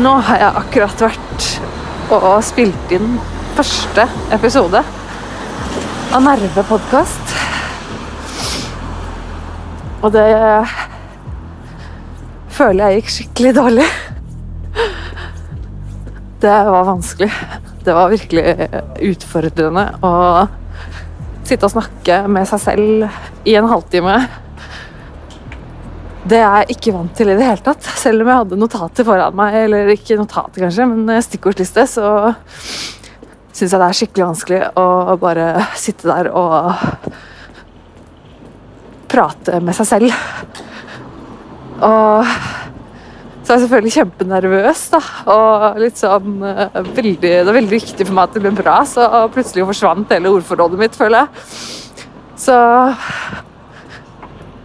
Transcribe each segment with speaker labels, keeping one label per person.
Speaker 1: Nå har jeg akkurat vært og spilt inn første episode av Nerve podkast. Og det føler jeg gikk skikkelig dårlig. Det var vanskelig. Det var virkelig utfordrende å sitte og snakke med seg selv i en halvtime. Det er jeg ikke vant til i det hele tatt. Selv om jeg hadde notater foran meg, eller ikke notater kanskje, men stikkordsliste, så syns jeg det er skikkelig vanskelig å bare sitte der og prate med seg selv. Og så er jeg selvfølgelig kjempenervøs, da. Og litt sånn uh, veldig, Det er veldig viktig for meg at det blir bra, så plutselig forsvant hele ordforrådet mitt, føler jeg. Så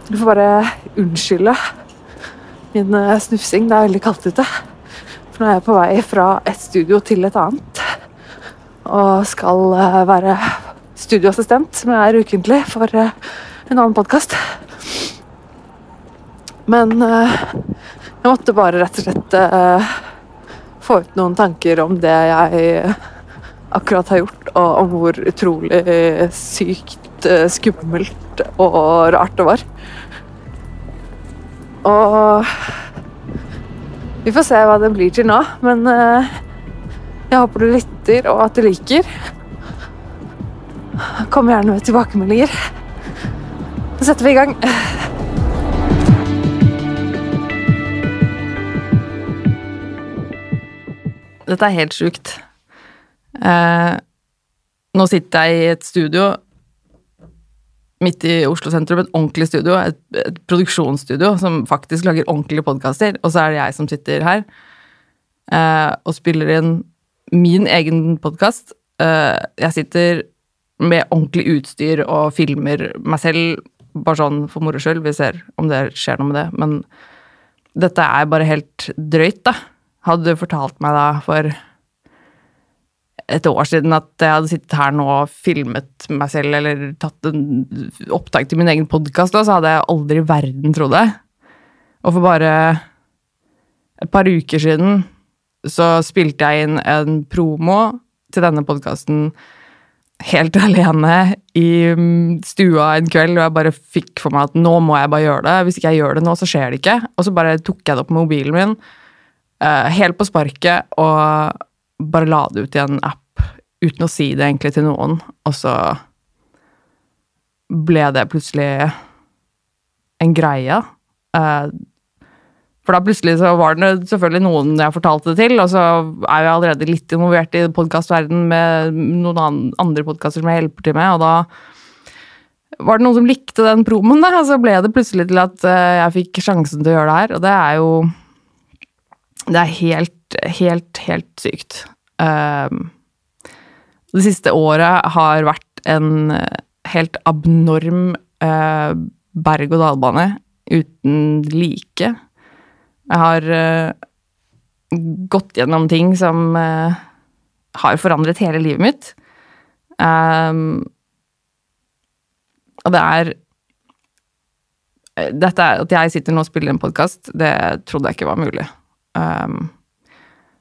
Speaker 1: du får bare unnskylde min uh, snufsing. Det er veldig kaldt ute. For nå er jeg på vei fra et studio til et annet. Og skal uh, være studioassistent, som jeg er ukentlig, for en annen podkast. Men jeg måtte bare rett og slett få ut noen tanker om det jeg akkurat har gjort, og om hvor utrolig sykt uh, skummelt og rart det var. Og vi får se hva det blir til nå, men uh, jeg håper du lytter, og at du liker. Kom gjerne med tilbakemeldinger. Så setter vi i gang. Dette er helt sjukt. Eh, nå sitter jeg i et studio midt i Oslo sentrum, et ordentlig studio, et, et produksjonsstudio som faktisk lager ordentlige podkaster, og så er det jeg som sitter her eh, og spiller inn min egen podkast. Eh, jeg sitter med ordentlig utstyr og filmer meg selv, bare sånn for moro skyld. Vi ser om det skjer noe med det, men dette er bare helt drøyt, da. Hadde du fortalt meg da for et år siden at jeg hadde sittet her nå og filmet meg selv eller tatt en opptak til min egen podkast, så hadde jeg aldri i verden trodd det. Og for bare et par uker siden så spilte jeg inn en promo til denne podkasten helt alene i stua en kveld, og jeg bare fikk for meg at nå må jeg bare gjøre det. Hvis ikke jeg gjør det nå, så skjer det ikke. Og så bare tok jeg det opp med mobilen min uh, helt på sparket og bare la det ut i en app uten å si det egentlig til noen, og så ble det plutselig en greie. Uh, for da plutselig så var det selvfølgelig noen jeg fortalte det til, og så er jeg allerede litt involvert i podkastverdenen med noen andre podkaster som jeg hjelper til med, og da var det noen som likte den promoen, og så ble det plutselig til at jeg fikk sjansen til å gjøre det her, og det er jo det er helt, helt, helt sykt. Um, det siste året har vært en helt abnorm uh, berg-og-dal-bane uten like. Jeg har uh, gått gjennom ting som uh, har forandret hele livet mitt. Um, og det er dette At jeg sitter nå og spiller en podkast, det trodde jeg ikke var mulig. Um,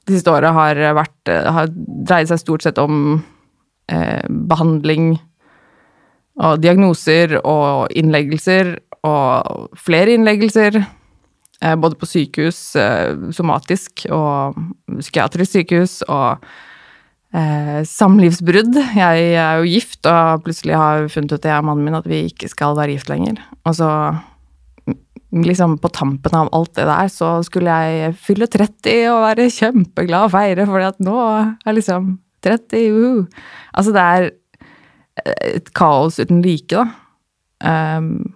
Speaker 1: det siste året har, vært, har dreid seg stort sett om eh, behandling og diagnoser og innleggelser og flere innleggelser. Eh, både på sykehus, eh, somatisk og psykiatrisk sykehus, og eh, samlivsbrudd. Jeg er jo gift og plutselig har funnet ut, jeg og mannen min, at vi ikke skal være gift lenger. Og så liksom på tampen av alt det der, så skulle jeg fylle 30 og være kjempeglad og feire, fordi at nå er liksom 30, uhu. Altså, det er et kaos uten like, da. Um,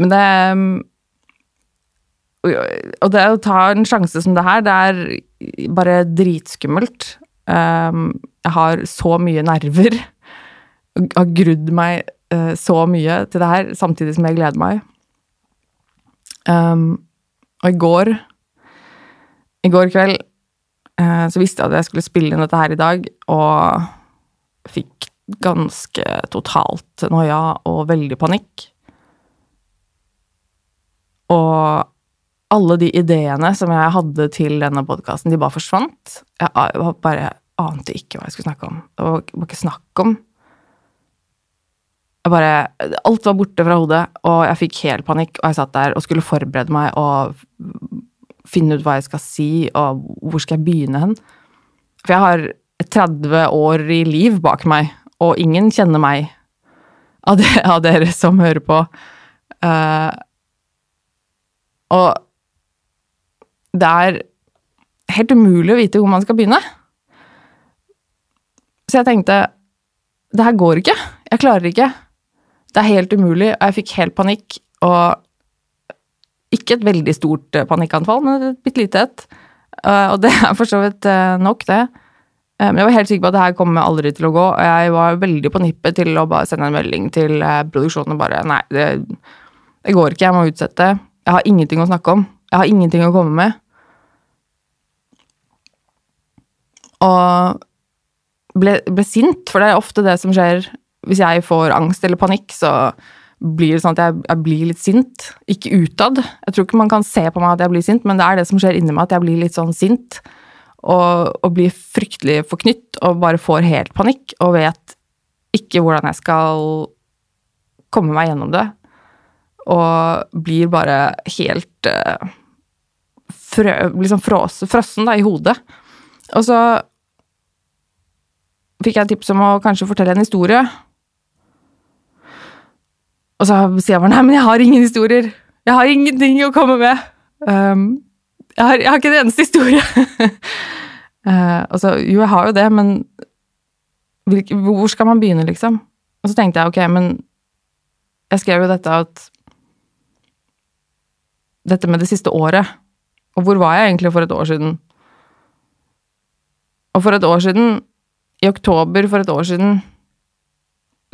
Speaker 1: men det Og det å ta en sjanse som det her, det er bare dritskummelt. Um, jeg har så mye nerver. Har grudd meg uh, så mye til det her, samtidig som jeg gleder meg. Um, og i går I går kveld uh, så visste jeg at jeg skulle spille inn dette her i dag, og fikk ganske totalt noia og veldig panikk. Og alle de ideene som jeg hadde til denne podkasten, de bare forsvant. Jeg bare ante ikke hva jeg skulle snakke om. Det var ikke snakk om. Jeg bare Alt var borte fra hodet, og jeg fikk helt panikk, og jeg satt der og skulle forberede meg og finne ut hva jeg skal si, og hvor skal jeg begynne hen. For jeg har 30 år i liv bak meg, og ingen kjenner meg av, det, av dere som hører på. Uh, og det er helt umulig å vite hvor man skal begynne. Så jeg tenkte det her går ikke. Jeg klarer ikke. Det er helt umulig, og jeg fikk helt panikk. Og ikke et veldig stort eh, panikkanfall, men et bitte lite et. Eh, og det er for så vidt eh, nok, det. Men jeg var helt sikker på at det her kommer aldri til å gå, og jeg var veldig på nippet til å bare sende en melding til produksjonen og bare Nei, det, det går ikke, jeg må utsette. Jeg har ingenting å snakke om. Jeg har ingenting å komme med. Og ble, ble sint, for det er ofte det som skjer hvis jeg får angst eller panikk, så blir det sånn at jeg, jeg blir litt sint. Ikke utad. Jeg tror ikke man kan se på meg at jeg blir sint, men det er det som skjer inni meg, at jeg blir litt sånn sint. Og, og blir fryktelig forknytt og bare får helt panikk og vet ikke hvordan jeg skal komme meg gjennom det. Og blir bare helt uh, frø, liksom fros, frossen da, i hodet. Og så fikk jeg tips om å kanskje fortelle en historie. Og så sier jeg bare nei, men jeg har ingen historier. Jeg har ingenting å komme med. Um, jeg, har, jeg har ikke en eneste historie. uh, og så jo, jeg har jo det, men hvor skal man begynne, liksom? Og så tenkte jeg ok, men jeg skrev jo dette at Dette med det siste året. Og hvor var jeg egentlig for et år siden? Og for et år siden, i oktober for et år siden,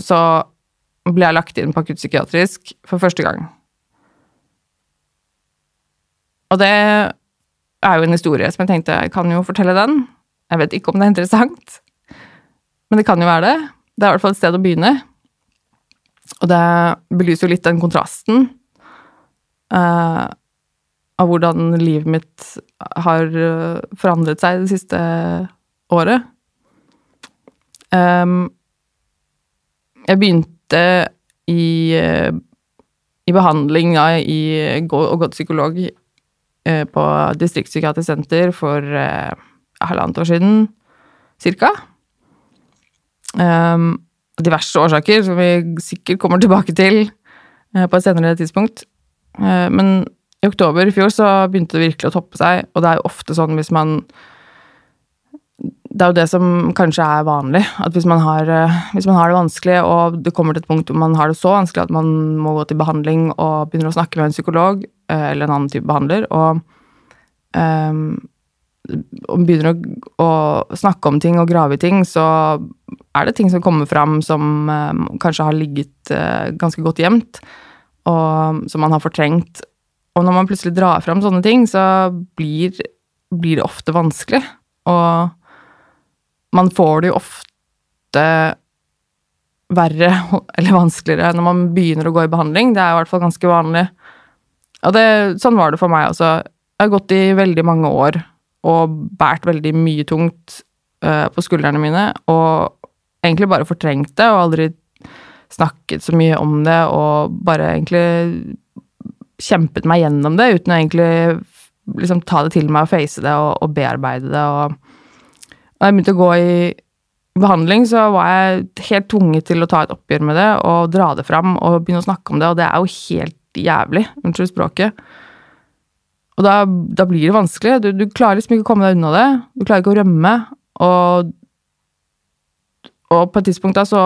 Speaker 1: så ble jeg lagt inn på akuttpsykiatrisk for første gang. Og det er jo en historie som jeg tenkte jeg kan jo fortelle den. Jeg vet ikke om det er interessant, men det kan jo være det. Det er i hvert fall et sted å begynne. Og det belyser jo litt den kontrasten uh, av hvordan livet mitt har uh, forandret seg det siste året. Um, jeg begynte i, uh, i behandling da, i, og gått psykolog på distriktspsykiatrisk senter for halvannet år siden, cirka. Um, diverse årsaker, som vi sikkert kommer tilbake til på et senere tidspunkt. Men i oktober i fjor så begynte det virkelig å toppe seg, og det er jo ofte sånn hvis man Det er jo det som kanskje er vanlig, at hvis man har, uh, hvis man har det vanskelig, og det kommer til et punkt hvor man har det så vanskelig at man må gå til behandling og begynner å snakke med en psykolog eller en annen type behandler, og um, og begynner å, å, snakke om ting og grave i ting, så er det ting som kommer fram som um, kanskje har ligget uh, ganske godt gjemt, og som man har fortrengt. Og når man plutselig drar fram sånne ting, så blir, blir det ofte vanskelig. Og man får det jo ofte verre eller vanskeligere når man begynner å gå i behandling. Det er i hvert fall ganske vanlig. Og det, sånn var det for meg også. Jeg har gått i veldig mange år og båret veldig mye tungt uh, på skuldrene mine, og egentlig bare fortrengt det, og aldri snakket så mye om det, og bare egentlig kjempet meg gjennom det, uten å egentlig liksom ta det til meg og face det og, og bearbeide det, og da jeg begynte å gå i behandling, så var jeg helt tvunget til å ta et oppgjør med det, og dra det fram, og begynne å snakke om det, og det er jo helt jævlig, unnskyld språket. Og da, da, blir det vanskelig. Du, du, klarer liksom ikke å komme deg unna det. Du klarer ikke å rømme. Og, og på et tidspunkt da, så,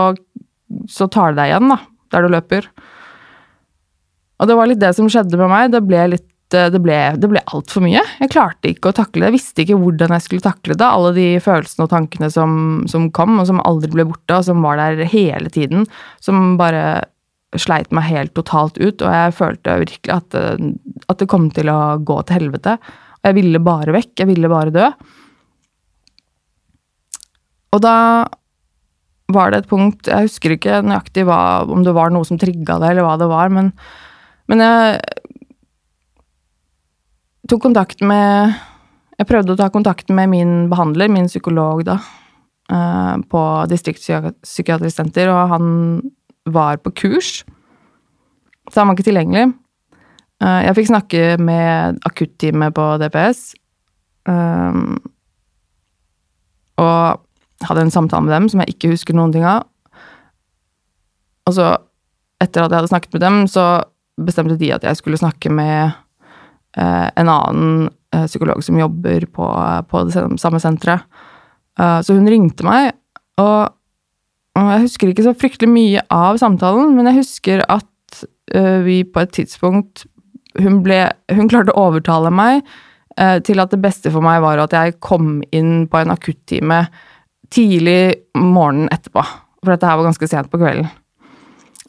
Speaker 1: så tar det deg igjen, da, der du løper. Og det var litt det som skjedde med meg. Det ble litt det ble, det ble altfor mye. Jeg klarte ikke å takle det. Jeg visste ikke hvordan jeg skulle takle det. Alle de følelsene og tankene som, som kom, og som aldri ble borte, og som var der hele tiden. Som bare sleit meg helt totalt ut, og jeg følte virkelig at det, at det kom til å gå til helvete. Og jeg ville bare vekk. Jeg ville bare dø. Og da var det et punkt Jeg husker ikke nøyaktig hva, om det var noe som trigga det, eller hva det var, men, men jeg tok kontakt med Jeg prøvde å ta kontakt med min behandler, min psykolog da, eh, på distriktspsykiatrisk senter, og han var på kurs, så han var ikke tilgjengelig. Eh, jeg fikk snakke med akutteamet på DPS, um, og hadde en samtale med dem som jeg ikke husker noen ting av. Og så, etter at jeg hadde snakket med dem, så bestemte de at jeg skulle snakke med eh, en annen eh, psykolog som jobber på, på det samme senteret. Eh, så hun ringte meg, og, jeg husker ikke så fryktelig mye av samtalen, men jeg husker at eh, vi på et tidspunkt hun, ble, hun klarte å overtale meg eh, til at det beste for meg var at jeg kom inn på en akuttime tidlig morgenen etterpå. For dette her var ganske sent på kvelden.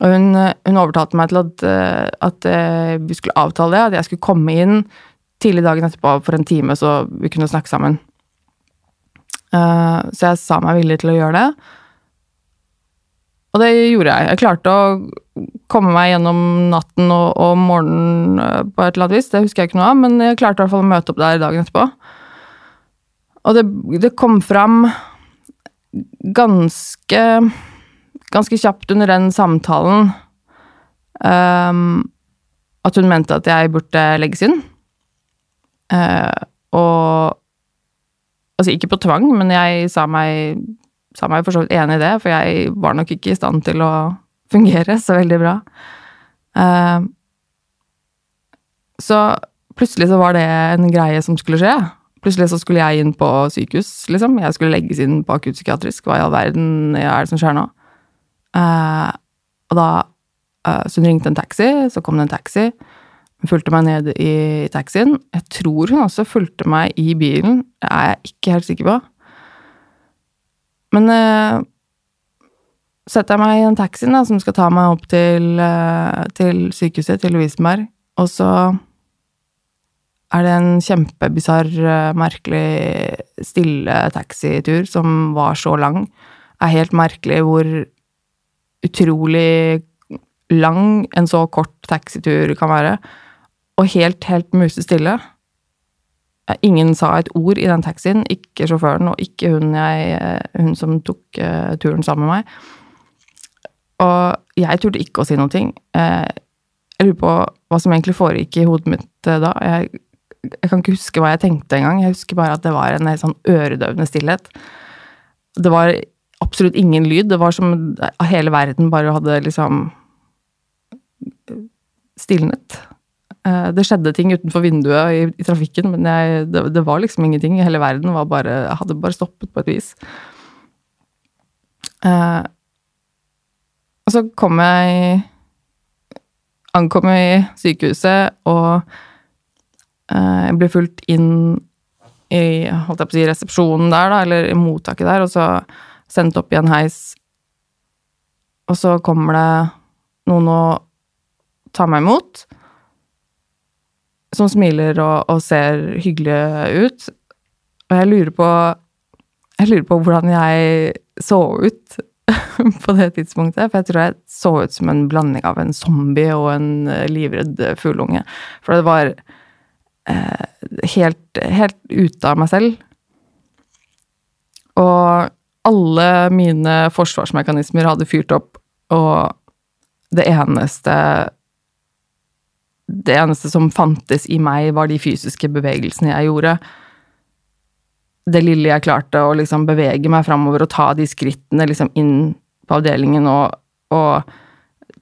Speaker 1: Og hun, hun overtalte meg til at, eh, at, eh, vi skulle avtale det, at jeg skulle komme inn tidlig dagen etterpå for en time, så vi kunne snakke sammen. Uh, så jeg sa meg villig til å gjøre det. Og det gjorde jeg. Jeg klarte å komme meg gjennom natten og, og morgenen på et eller annet vis. Det husker jeg ikke noe av, men jeg klarte i hvert fall å møte opp der dagen etterpå. Og det, det kom fram ganske ganske kjapt under den samtalen um, at hun mente at jeg burde legges inn. Uh, og Altså ikke på tvang, men jeg sa meg, sa meg for så vidt enig i det, for jeg var nok ikke i stand til å fungere så veldig bra. Uh, så plutselig så var det en greie som skulle skje. Plutselig så skulle jeg inn på sykehus, liksom. Jeg skulle legges inn på akuttpsykiatrisk. Hva i all verden er det som skjer nå? Uh, og da uh, Så hun ringte en taxi, så kom det en taxi. Hun fulgte meg ned i, taxien. Jeg tror hun også fulgte meg i bilen, det er jeg ikke helt sikker på. Men uh, setter jeg meg i den taxien da, som skal ta meg opp til, til sykehuset, til Lovisenberg, og så er det en kjempebisarr, merkelig, stille taxitur som var så lang. Det er helt merkelig hvor utrolig lang en så kort taxitur kan være. Og helt, helt musestille. Ingen sa et ord i den taxien, ikke sjåføren og ikke hun, jeg, hun som tok uh, turen sammen med meg. Og jeg turte ikke å si noe. Uh, jeg lurer på hva som egentlig foregikk i hodet mitt uh, da. Jeg, jeg, kan ikke huske hva jeg tenkte engang. Jeg husker bare at det var en helt sånn øredøvende stillhet. Det var absolutt ingen lyd. Det var som hele verden bare hadde liksom stilnet. Eh, det skjedde ting utenfor vinduet i, i trafikken, men jeg, det, det, var liksom ingenting. Hele verden bare, hadde bare stoppet på et vis. Uh, og så kom jeg Ankom i sykehuset, og uh, jeg ble fulgt inn i holdt jeg på å si, resepsjonen der, da, eller i mottaket der, og så sendt opp i en heis, og så kommer det noen og tar meg imot, som smiler og, og ser hyggelige ut. Og jeg lurer på Jeg lurer på hvordan jeg så ut på det tidspunktet. For jeg tror jeg så ut som en blanding av en zombie og en eh, livredd fugleunge. For det var eh, helt, helt ute av meg selv. Og alle mine forsvarsmekanismer hadde fyrt opp, og det eneste Det eneste som fantes i meg, var de fysiske bevegelsene jeg gjorde. Det lille jeg klarte å liksom bevege meg framover og ta de skrittene liksom inn på avdelingen og, og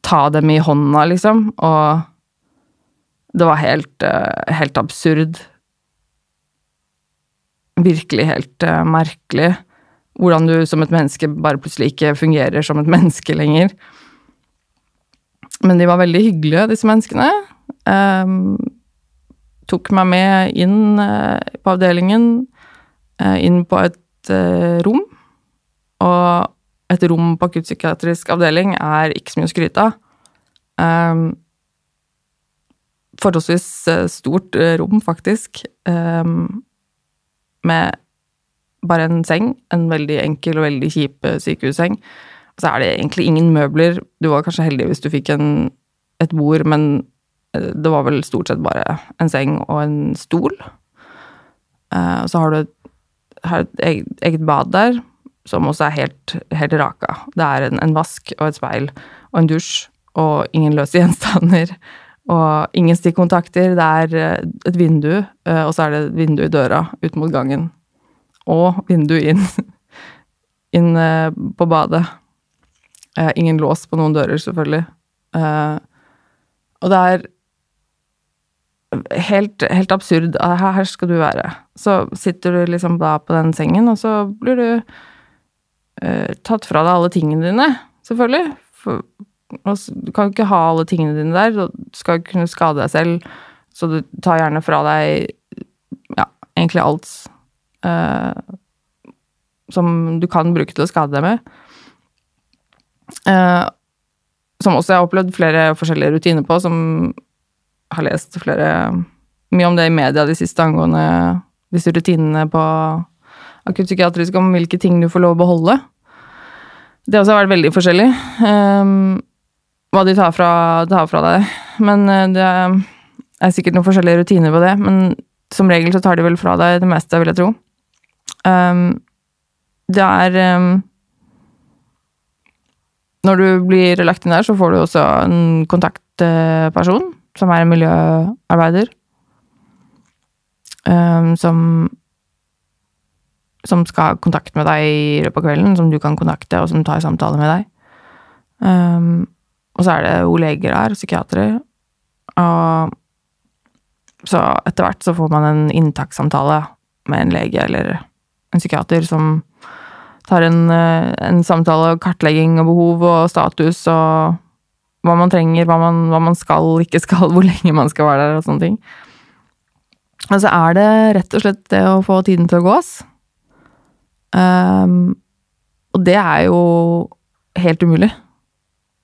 Speaker 1: ta dem i hånda, liksom. Og det var helt, eh, helt absurd. Virkelig helt uh, merkelig. Hvordan du som et menneske bare plutselig ikke fungerer som et menneske lenger. Men de var veldig hyggelige, disse menneskene. Um, tok meg med inn uh, på avdelingen, uh, inn på et uh, rom. Og et rom på akuttpsykiatrisk avdeling er ikke så mye å skryte av. Um, forholdsvis stort rom, faktisk. Um, med bare en seng. En veldig enkel og veldig kjip eh, sykehusseng. Så er det egentlig ingen møbler. Du var kanskje heldig hvis du fikk en, et bord, men Det var vel stort sett bare en seng og en stol. Eh, og så har du et, har et eget, eget bad der, som også er helt, helt raka. Det er en, en, vask og et speil og en dusj og ingen løse gjenstander. Og ingen stikkontakter. Det er eh, et vindu, eh, og så er det et vindu i døra ut mot gangen. Og vindu inn, inn på badet. Ingen lås på noen dører, selvfølgelig. Og det er helt, helt absurd. Her, her, skal du være. Så sitter du liksom da på den sengen, og så blir du eh, tatt fra deg alle tingene dine, selvfølgelig. For, du kan jo ikke ha alle tingene dine der, du skal jo kunne skade deg selv, så du tar gjerne fra deg ja, egentlig alt eh, som du kan bruke til å skade deg med. Eh, som også jeg har opplevd flere forskjellige rutiner på, som har lest flere mye om det i media de siste angående disse rutinene på akuttpsykiatrisk om hvilke ting du får lov å beholde. Det også har vært veldig forskjellig. Um, hva de tar fra, tar fra, deg. Men uh, det er sikkert noen forskjellige rutiner på det. Men som regel så tar de vel fra deg det meste, vil jeg tro. Um, det er um, Når du blir lagt inn der, så får du også en kontaktperson som er en miljøarbeider. Um, som som skal ha kontakt med deg i løpet av kvelden, som du kan kontakte, og som tar samtale med deg. Um, og så er det jo leger her, psykiatere. Og så etter hvert så får man en inntakssamtale med en lege eller en psykiater som tar en, eh, en samtale og kartlegging og behov og status og hva man trenger, hva man, hva man, skal, ikke skal, hvor lenge man skal være der og sånne ting. Og så er det rett og slett det å få tiden til å gå, ass. Um, og det er jo helt umulig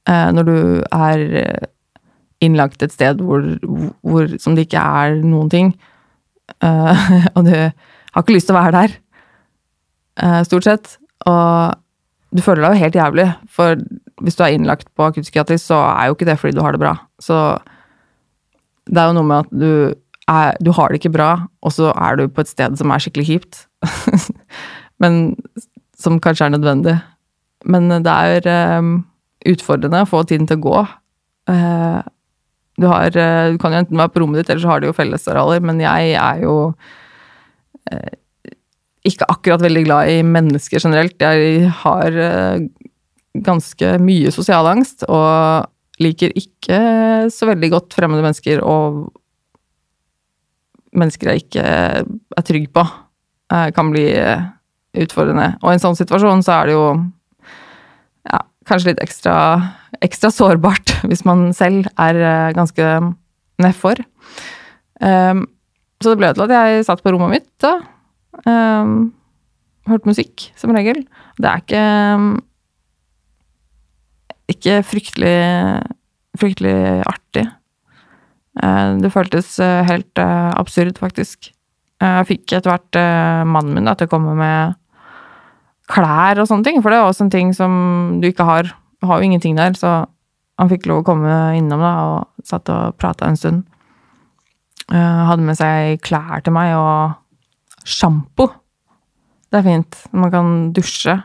Speaker 1: uh, når du er innlagt et sted hvor, hvor, som det ikke er noen ting. Uh, og du har ikke lyst til å være der, stort sett. Og du føler deg jo helt jævlig, for hvis du er innlagt på akuttpsykiatrisk, så er jo ikke det fordi du har det bra. Så det er jo noe med at du, er, du har det ikke bra, og så er du på et sted som er skikkelig kjipt. Men som kanskje er nødvendig. Men det er um, utfordrende å få tiden til å gå. Uh, du, har, du kan jo enten være på rommet ditt, eller så har du jo fellesarealer, men jeg er jo ikke akkurat veldig glad i mennesker generelt. Jeg har ganske mye sosial angst, og liker ikke så veldig godt fremmede mennesker og mennesker jeg ikke er trygg på, eh, kan bli utfordrende. Og i en sånn situasjon så er det jo ja, kanskje litt ekstra, ekstra sårbart hvis man selv er eh, ganske nedfor. Um, så det ble til at jeg satt på rommet mitt da. Um, hørt musikk, som regel. Det er ikke ikke fryktelig, fryktelig artig. Eh, det føltes eh, helt eh, absurd, faktisk. Jeg fikk etter hvert mannen min da, til å komme med klær og sånne ting, for det er også en ting som du ikke har. Du har jo ingenting der, så han fikk lov å komme innom da, og satt og prata en stund. Hadde med seg klær til meg og sjampo. Det er fint. Man kan dusje.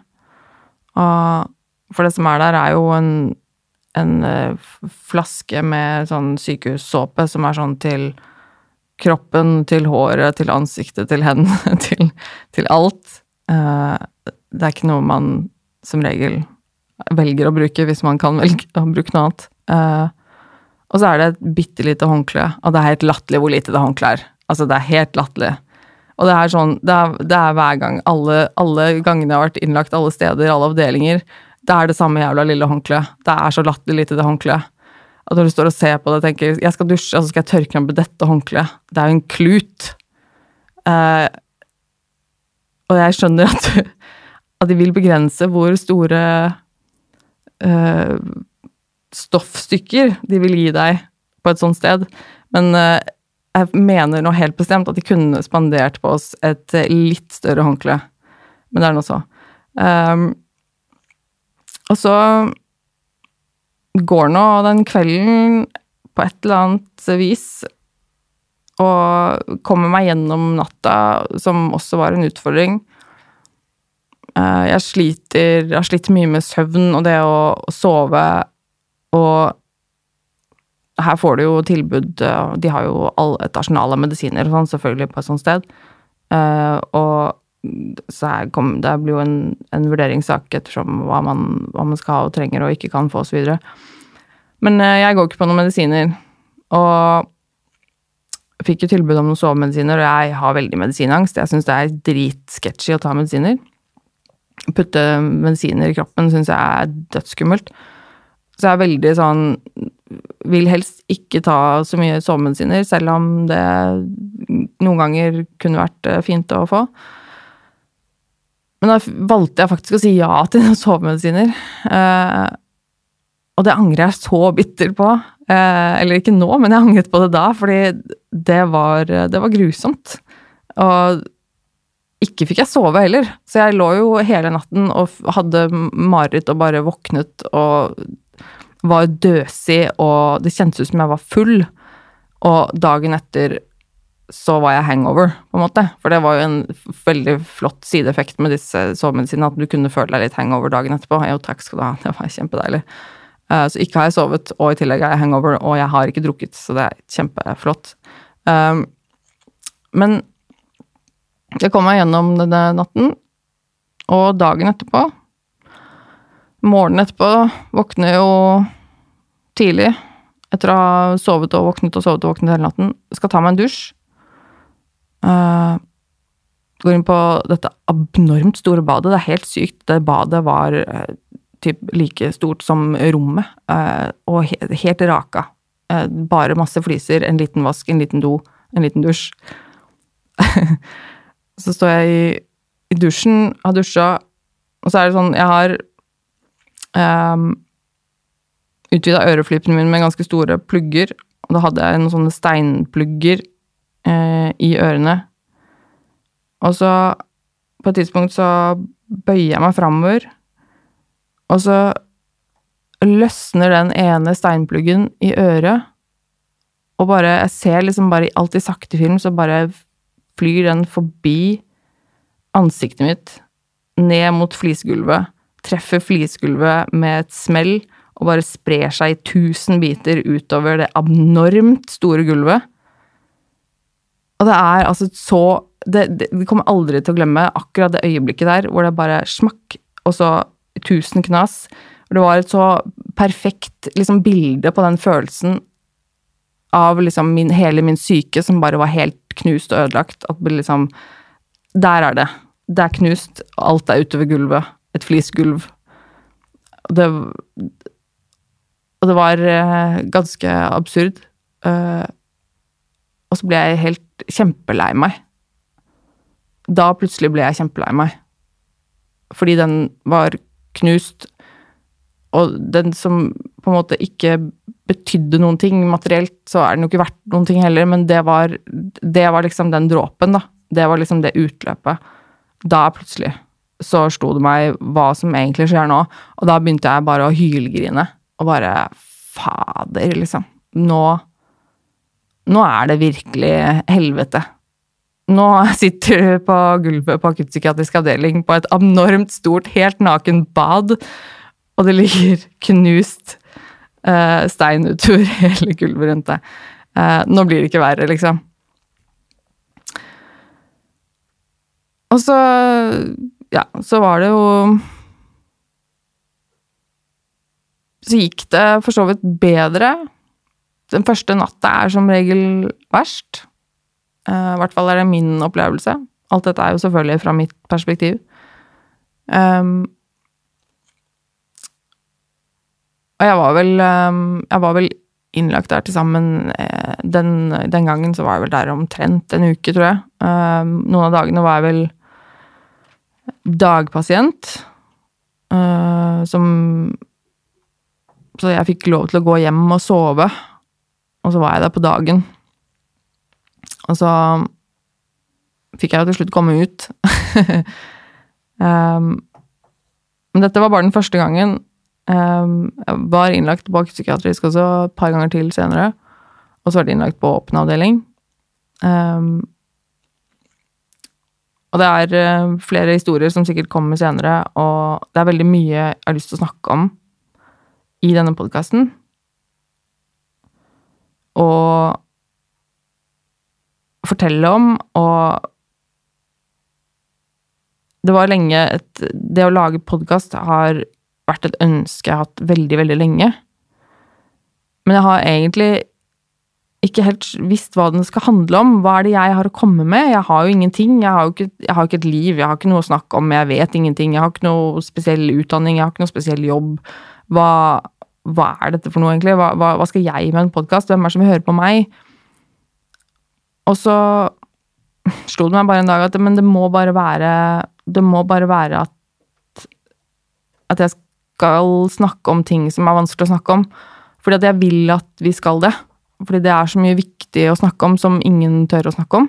Speaker 1: Og for det som er der, er jo en, en uh, flaske med sånn sykehussåpe som er sånn til kroppen, til håret, til ansiktet, til hendene, til, til alt. Uh, det er ikke noe man som regel velger å bruke hvis man kan velge å bruke noe annet. Uh, og så er det et bitte lite håndkle, og det er helt latterlig hvor lite det håndkleet er. Altså, det er helt latterlig. Og det er sånn, det er, det er hver gang, alle, alle gangene jeg har vært innlagt, alle steder, alle avdelinger, det er det samme jævla lille håndkleet. Det er så latterlig lite, det håndkleet. At når du står og ser på det og tenker jeg skal dusje, og så skal jeg tørke meg med dette håndkleet. Det er jo en klut. Eh, og jeg skjønner at, at, de vil begrense hvor store eh, stoffstykker de vil gi deg på et sånt sted. Men eh, jeg mener nå helt bestemt at de kunne spandert på oss et litt større håndkle. Men det er nå så. Um, og så går nå den kvelden på et eller annet vis og komme meg gjennom natta, som også var en utfordring. Uh, jeg sliter Jeg har slitt mye med søvn og det å, å sove, og her får du jo tilbud eh, De har jo all, et arsenal av medisiner og sånn, selvfølgelig, på et sånt sted. Uh, og så her kom, det blir jo en, en vurderingssak ettersom hva man, hva man, skal ha og trenger og ikke kan få, osv. Men uh, jeg går ikke på noen medisiner. Og fikk jo tilbud om noen sovemedisiner, og jeg har veldig medisinangst. Jeg syns det er dritsketchy å ta medisiner. Putte medisiner i kroppen syns jeg er dødsskummelt. Så jeg er veldig sånn vil helst ikke ta så mye sovemedisiner, selv om det noen ganger kunne vært eh, fint å få. Men da valgte jeg faktisk å si ja til sovemedisiner. Eh, og det angrer jeg så bitter på. Eh, eller ikke nå, men jeg angret på det da, fordi det var, det var grusomt. Og ikke fikk jeg sove heller, så jeg lå jo hele natten og hadde mareritt og bare våknet og var døsig, og det kjentes ut som jeg var full. Og dagen etter så var jeg hangover, på en måte. For det var jo en veldig flott sideeffekt med disse sovemedisinene, at du kunne føle deg litt hangover dagen etterpå. Jo, takk skal du ha, det var kjempedeilig. Uh, så ikke har jeg sovet, og i tillegg er jeg hangover, og jeg har ikke drukket, så det er kjempeflott. Um, men jeg kom meg gjennom denne natten, og dagen etterpå Morgenen etterpå våkner jo tidlig etter å ha sovet og våknet og sovet og våknet hele natten. Skal ta meg en dusj. Uh, går inn på dette abnormt store badet. Det er helt sykt. Det badet var uh, typ like stort som rommet, uh, og he helt raka. bare masse fliser, en liten vask, en liten do, en liten dusj. så står jeg i, i dusjen, har dusja, og så er det sånn Jeg har um, ehm, utvida øreflippen min med ganske store plugger. Og da hadde jeg noen sånne steinplugger eh, i ørene. Og så, på et tidspunkt, så bøyer jeg meg framover, og så løsner den ene steinpluggen i øret, og bare Jeg ser liksom bare alltid sakte film, så bare flyr den forbi ansiktet mitt, ned mot flisgulvet treffer flisgulvet med et smell og bare sprer seg i tusen biter utover det abnormt store gulvet. Og det er altså så det, det, Vi kommer aldri til å glemme akkurat det øyeblikket der hvor det bare smakk, og så tusen knas. Og det var et så perfekt liksom, bilde på den følelsen av liksom min, hele min syke som bare var helt knust og ødelagt. At liksom Der er det. Det er knust, alt er utover gulvet et flisgulv. Og det, og det var uh, ganske absurd. Uh, og så ble jeg helt kjempelei meg. Da plutselig ble jeg kjempelei meg. Fordi den var knust, og den som på en måte ikke betydde noen ting materielt, så er den jo ikke verdt noen ting heller, men det var, det var liksom den dråpen, da. Det var liksom det utløpet. Da plutselig så slo det meg hva som egentlig skjer nå, og da begynte jeg bare å hylgrine. Og bare Fader, liksom. Nå Nå er det virkelig helvete. Nå sitter du på gulvet på akuttpsykiatrisk avdeling på et abnormt stort, helt naken bad, og det ligger knust uh, stein utover hele gulvet rundt deg. Uh, nå blir det ikke verre, liksom. Og så ja, så var det jo Så gikk det for så vidt bedre. Den første natta er som regel verst. Uh, I hvert fall er det min opplevelse. Alt dette er jo selvfølgelig fra mitt perspektiv. Um, og jeg var vel um, Jeg var vel innlagt der til sammen uh, den, den, gangen så var jeg vel der omtrent en uke, tror jeg. Um, noen av dagene var jeg vel dagpasient uh, som Så jeg fikk lov til å gå hjem og sove, og så var jeg der på dagen. Og så fikk jeg jo til slutt komme ut. um, men dette var bare den første gangen. Um, jeg var innlagt på psykiatrisk også et par ganger til senere. og så var det innlagt på åpen avdeling. Um, og det er uh, flere historier som sikkert kommer senere, og det er veldig mye jeg har lyst til å snakke om i denne podkasten. Og fortelle om, og det var lenge et Det å lage podkast har vært et ønske jeg har hatt veldig, veldig lenge. Men jeg har egentlig ikke helt visst hva den skal handle om. Hva er det jeg har å komme med? Jeg har jo ingenting. Jeg har jo ikke, jeg har ikke et liv, jeg har ikke noe å snakke om, jeg vet ingenting. Jeg har ikke noe spesiell utdanning, jeg har ikke noe spesiell jobb. Hva, hva er dette for noe, egentlig? Hva, hva, hva skal jeg med en podkast? Hvem er det som vil høre på meg? Og så slo det meg bare en dag at men det må bare være Det må bare være at At jeg skal snakke om ting som er vanskelig å snakke om. Fordi at jeg vil at vi skal det. Fordi det er så mye viktig å snakke om som ingen tør å snakke om.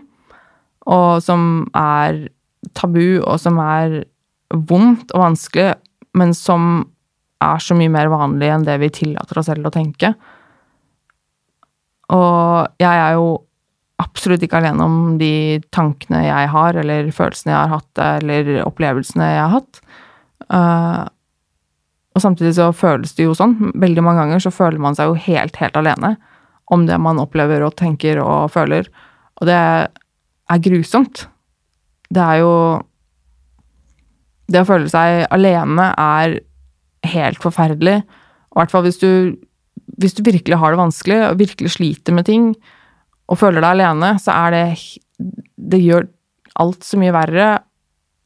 Speaker 1: Og som er tabu, og som er vondt og vanskelig, men som er så mye mer vanlig enn det vi tillater oss selv å tenke. Og jeg er jo absolutt ikke alene om de tankene jeg har, eller følelsene jeg har hatt, eller opplevelsene jeg har hatt. Uh, og samtidig så føles det jo sånn. Veldig mange ganger så føler man seg jo helt, helt alene om det man opplever og tenker og føler. Og det er grusomt. Det er jo Det å føle seg alene er helt forferdelig. I hvert fall hvis du, hvis du virkelig har det vanskelig og virkelig sliter med ting, og føler deg alene, så er det Det gjør alt så mye verre.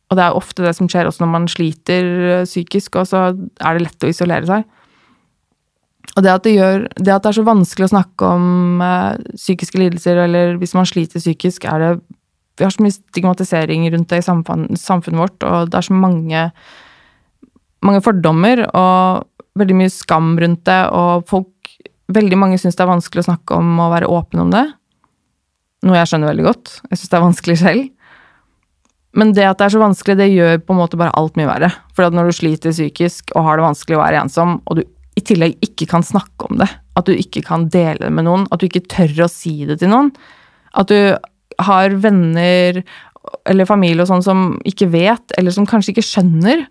Speaker 1: Og det er ofte det som skjer også når man sliter øh, psykisk, og så er det lett å isolere seg. Og det at det, gjør, det at det er så vanskelig å snakke om uh, psykiske lidelser, eller hvis man sliter psykisk, er det Vi har så mye stigmatisering rundt det i samfunn, samfunnet vårt, og det er så mange, mange fordommer og veldig mye skam rundt det, og folk Veldig mange syns det er vanskelig å snakke om og være åpen om det. Noe jeg skjønner veldig godt. Jeg syns det er vanskelig selv. Men det at det er så vanskelig, det gjør på en måte bare alt mye verre. For når du sliter psykisk og har det vanskelig og er ensom, og du tillegg ikke kan snakke om det, at du ikke kan dele det med noen, at du ikke tør å si det til noen, at du har venner eller familie og sånn som ikke vet, eller som kanskje ikke skjønner,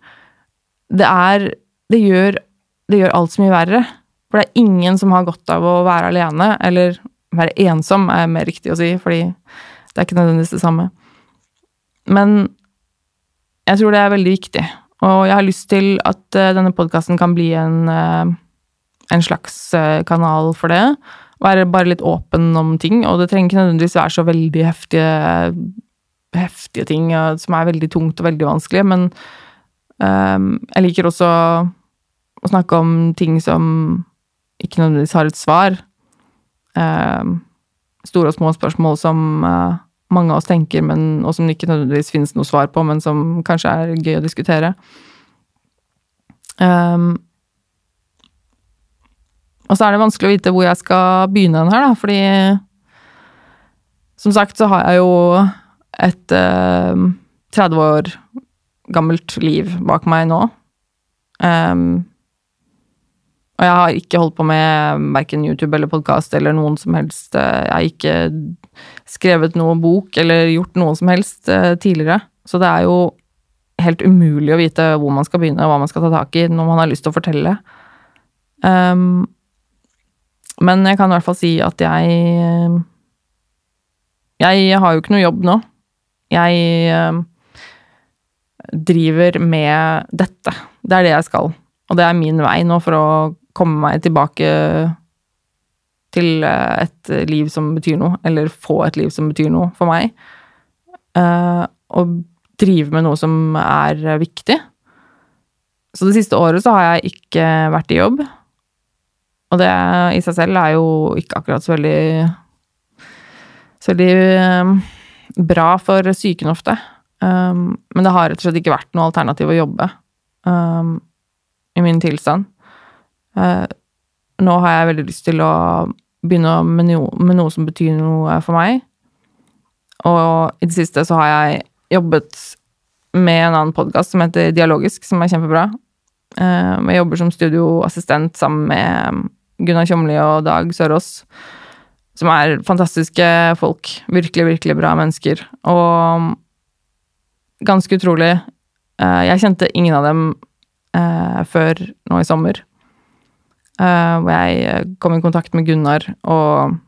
Speaker 1: det er Det gjør, det gjør alt så mye verre. For det er ingen som har godt av å være alene, eller være ensom, er mer riktig å si, fordi det er ikke nødvendigvis det samme. Men jeg tror det er veldig viktig, og jeg har lyst til at uh, denne podkasten kan bli en, uh, en slags uh, kanal for det. Være bare litt åpen om ting, og det trenger ikke nødvendigvis være så veldig heftige, heftige ting som er veldig tungt og veldig vanskelig, men jeg liker også å snakke om ting som ikke nødvendigvis har et svar. store og små spørsmål som mange av oss tenker, men, og som det ikke nødvendigvis finnes noe svar på, men som kanskje er gøy å diskutere. Um, og så er det vanskelig å vite hvor jeg skal begynne den her, da, fordi Som sagt så har jeg jo et uh, 30 år gammelt liv bak meg nå. Um, og jeg har ikke holdt på med verken YouTube eller podkast eller noen som helst Jeg har ikke skrevet noen bok eller gjort noe som helst uh, tidligere. Så det er jo helt umulig å vite hvor man skal begynne, og hva man skal ta tak i når man har lyst til å fortelle. Um, men jeg kan i hvert fall si at jeg Jeg har jo ikke noe jobb nå. Jeg uh, driver med dette. Det er det jeg skal. Og det er min vei nå for å komme meg tilbake til eh, et liv som betyr noe, eller få et liv som betyr noe for meg. Og drive med noe som er viktig. Så det siste året så har jeg ikke vært i jobb. Og det i seg selv er jo ikke akkurat så veldig Så veldig um, bra for psyken ofte. Um, men det har rett og slett ikke vært noe alternativ å jobbe um, i min tilstand. Uh, nå har jeg veldig lyst til å begynne med, no, med noe som betyr noe for meg. Og i det siste så har jeg jobbet med en annen podkast som heter Dialogisk, som er kjempebra. Eh, jeg jobber som studioassistent sammen med Gunnar Kjomli og Dag Sørås. som er fantastiske folk. Virkelig, virkelig bra mennesker. Og ganske utrolig eh, Jeg kjente ingen av dem eh, før nå i sommer. Eh, hvor jeg kom i kontakt med Gunnar og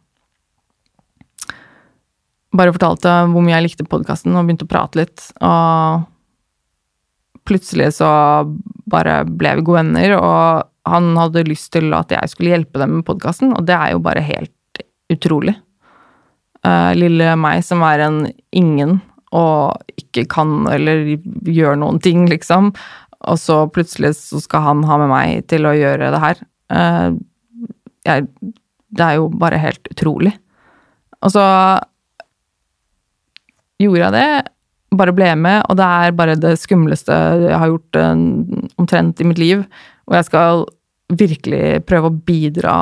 Speaker 1: bare fortalte hvor mye jeg likte podkasten, og begynte å prate litt. Og plutselig så bare ble vi gode venner, og han hadde lyst til at jeg skulle hjelpe dem med podkasten, og det er jo bare helt utrolig. Uh, lille meg som er en ingen og ikke kan eller gjør noen ting, liksom. Og så plutselig så skal han ha med meg til å gjøre det her. Uh, jeg, det er jo bare helt utrolig. Og så gjorde jeg det, bare ble med, og det er bare det skumleste jeg har gjort uh, omtrent i mitt liv. Og jeg skal virkelig prøve å bidra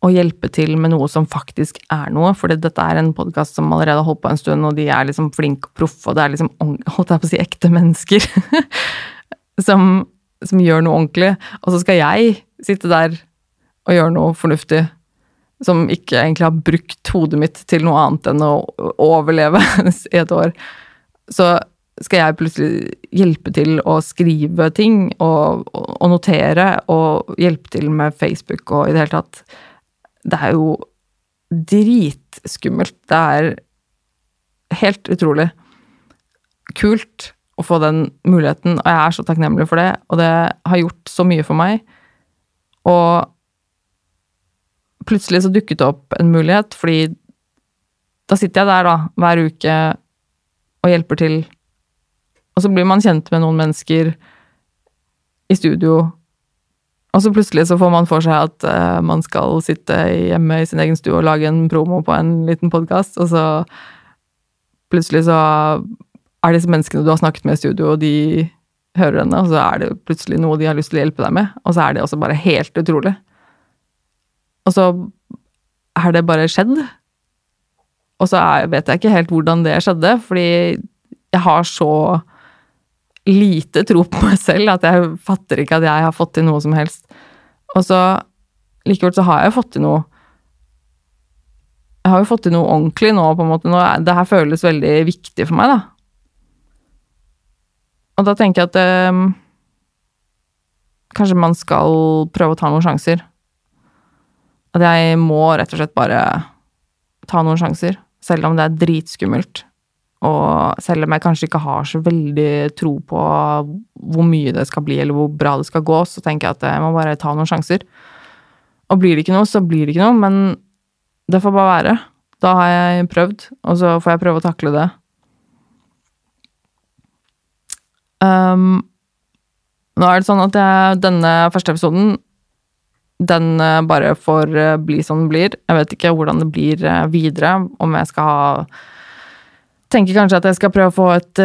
Speaker 1: og hjelpe til med noe som faktisk er noe. For dette er en podkast som allerede har holdt på en stund, og de er liksom flinke og proffe, og det er liksom holdt jeg på å si ekte mennesker som, som gjør noe ordentlig. Og så skal jeg sitte der og gjøre noe fornuftig som ikke egentlig har brukt hodet mitt til noe annet enn å overleve i et år, så skal jeg plutselig hjelpe til å skrive ting og, og, notere og hjelpe til med Facebook og i det hele tatt Det er jo dritskummelt. Det er helt utrolig kult å få den muligheten, og jeg er så takknemlig for det. Og det har gjort så mye for meg. Og plutselig så dukket det opp en mulighet, fordi da sitter jeg der da, hver uke og hjelper til. Og så blir man kjent med noen mennesker i studio, og så plutselig så får man for seg at uh, man skal sitte hjemme i sin egen stue og lage en promo på en liten podkast, og så plutselig så er disse menneskene du har snakket med i studio, og de hører henne, og så er det plutselig noe de har lyst til å hjelpe deg med, og så er det også bare helt utrolig. Og så har det bare skjedd. Og så er, vet jeg ikke helt hvordan det skjedde, fordi jeg har så lite tro på meg selv at jeg fatter ikke at jeg har fått til noe som helst. Og så likevel så har jeg jo fått til noe Jeg har jo fått til noe ordentlig nå, på en måte. Nå, det her føles veldig viktig for meg, da. Og da tenker jeg at um, kanskje man skal prøve å ta noen sjanser. At jeg må rett og slett bare ta noen sjanser, selv om det er dritskummelt. Og selv om jeg kanskje ikke har så veldig tro på hvor mye det skal bli, eller hvor bra det skal gå, så tenker jeg at jeg må bare ta noen sjanser. Og blir det ikke noe, så blir det ikke noe, men det får bare være. Da har jeg prøvd, og så får jeg prøve å takle det. Um, nå er det sånn at jeg, denne første episoden den eh, bare får eh, bli som den blir. Jeg vet ikke hvordan det blir eh, videre, om jeg skal ha Tenker kanskje at jeg skal prøve å få et,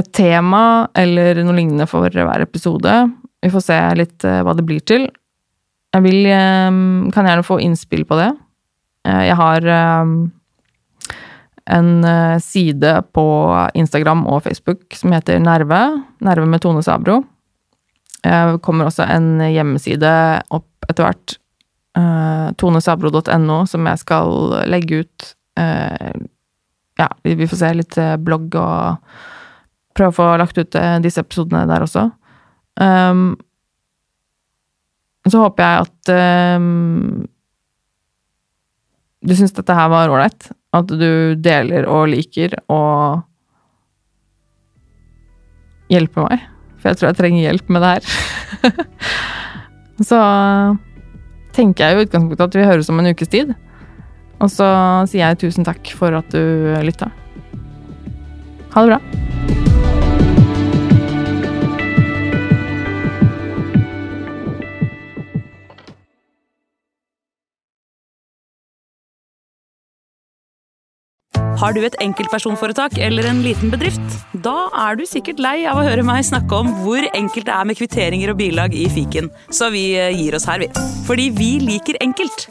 Speaker 1: et tema eller noe lignende for hver episode. Vi får se litt hva det blir til. Jeg vil Kan gjerne få innspill på det. Jeg har en side på Instagram og Facebook som heter Nerve. Nerve med Tone Sabro. Det kommer også en hjemmeside opp etter hvert. Tonesabro.no, som jeg skal legge ut. Ja, vi får se litt uh, blogg og prøve å få lagt ut disse episodene der også. Um, så håper jeg at um, du syns dette her var ålreit. At du deler og liker og hjelper meg. For jeg tror jeg trenger hjelp med det her. så tenker jeg jo i utgangspunktet at vi høres om en ukes tid. Og så sier jeg tusen takk for at du lytta. Ha det bra.
Speaker 2: Har du et enkeltpersonforetak eller en liten bedrift? Da er du sikkert lei av å høre meg snakke om hvor enkelt det er med kvitteringer og bilag i fiken, så vi eh, gir oss her, vi. Fordi vi liker enkelt.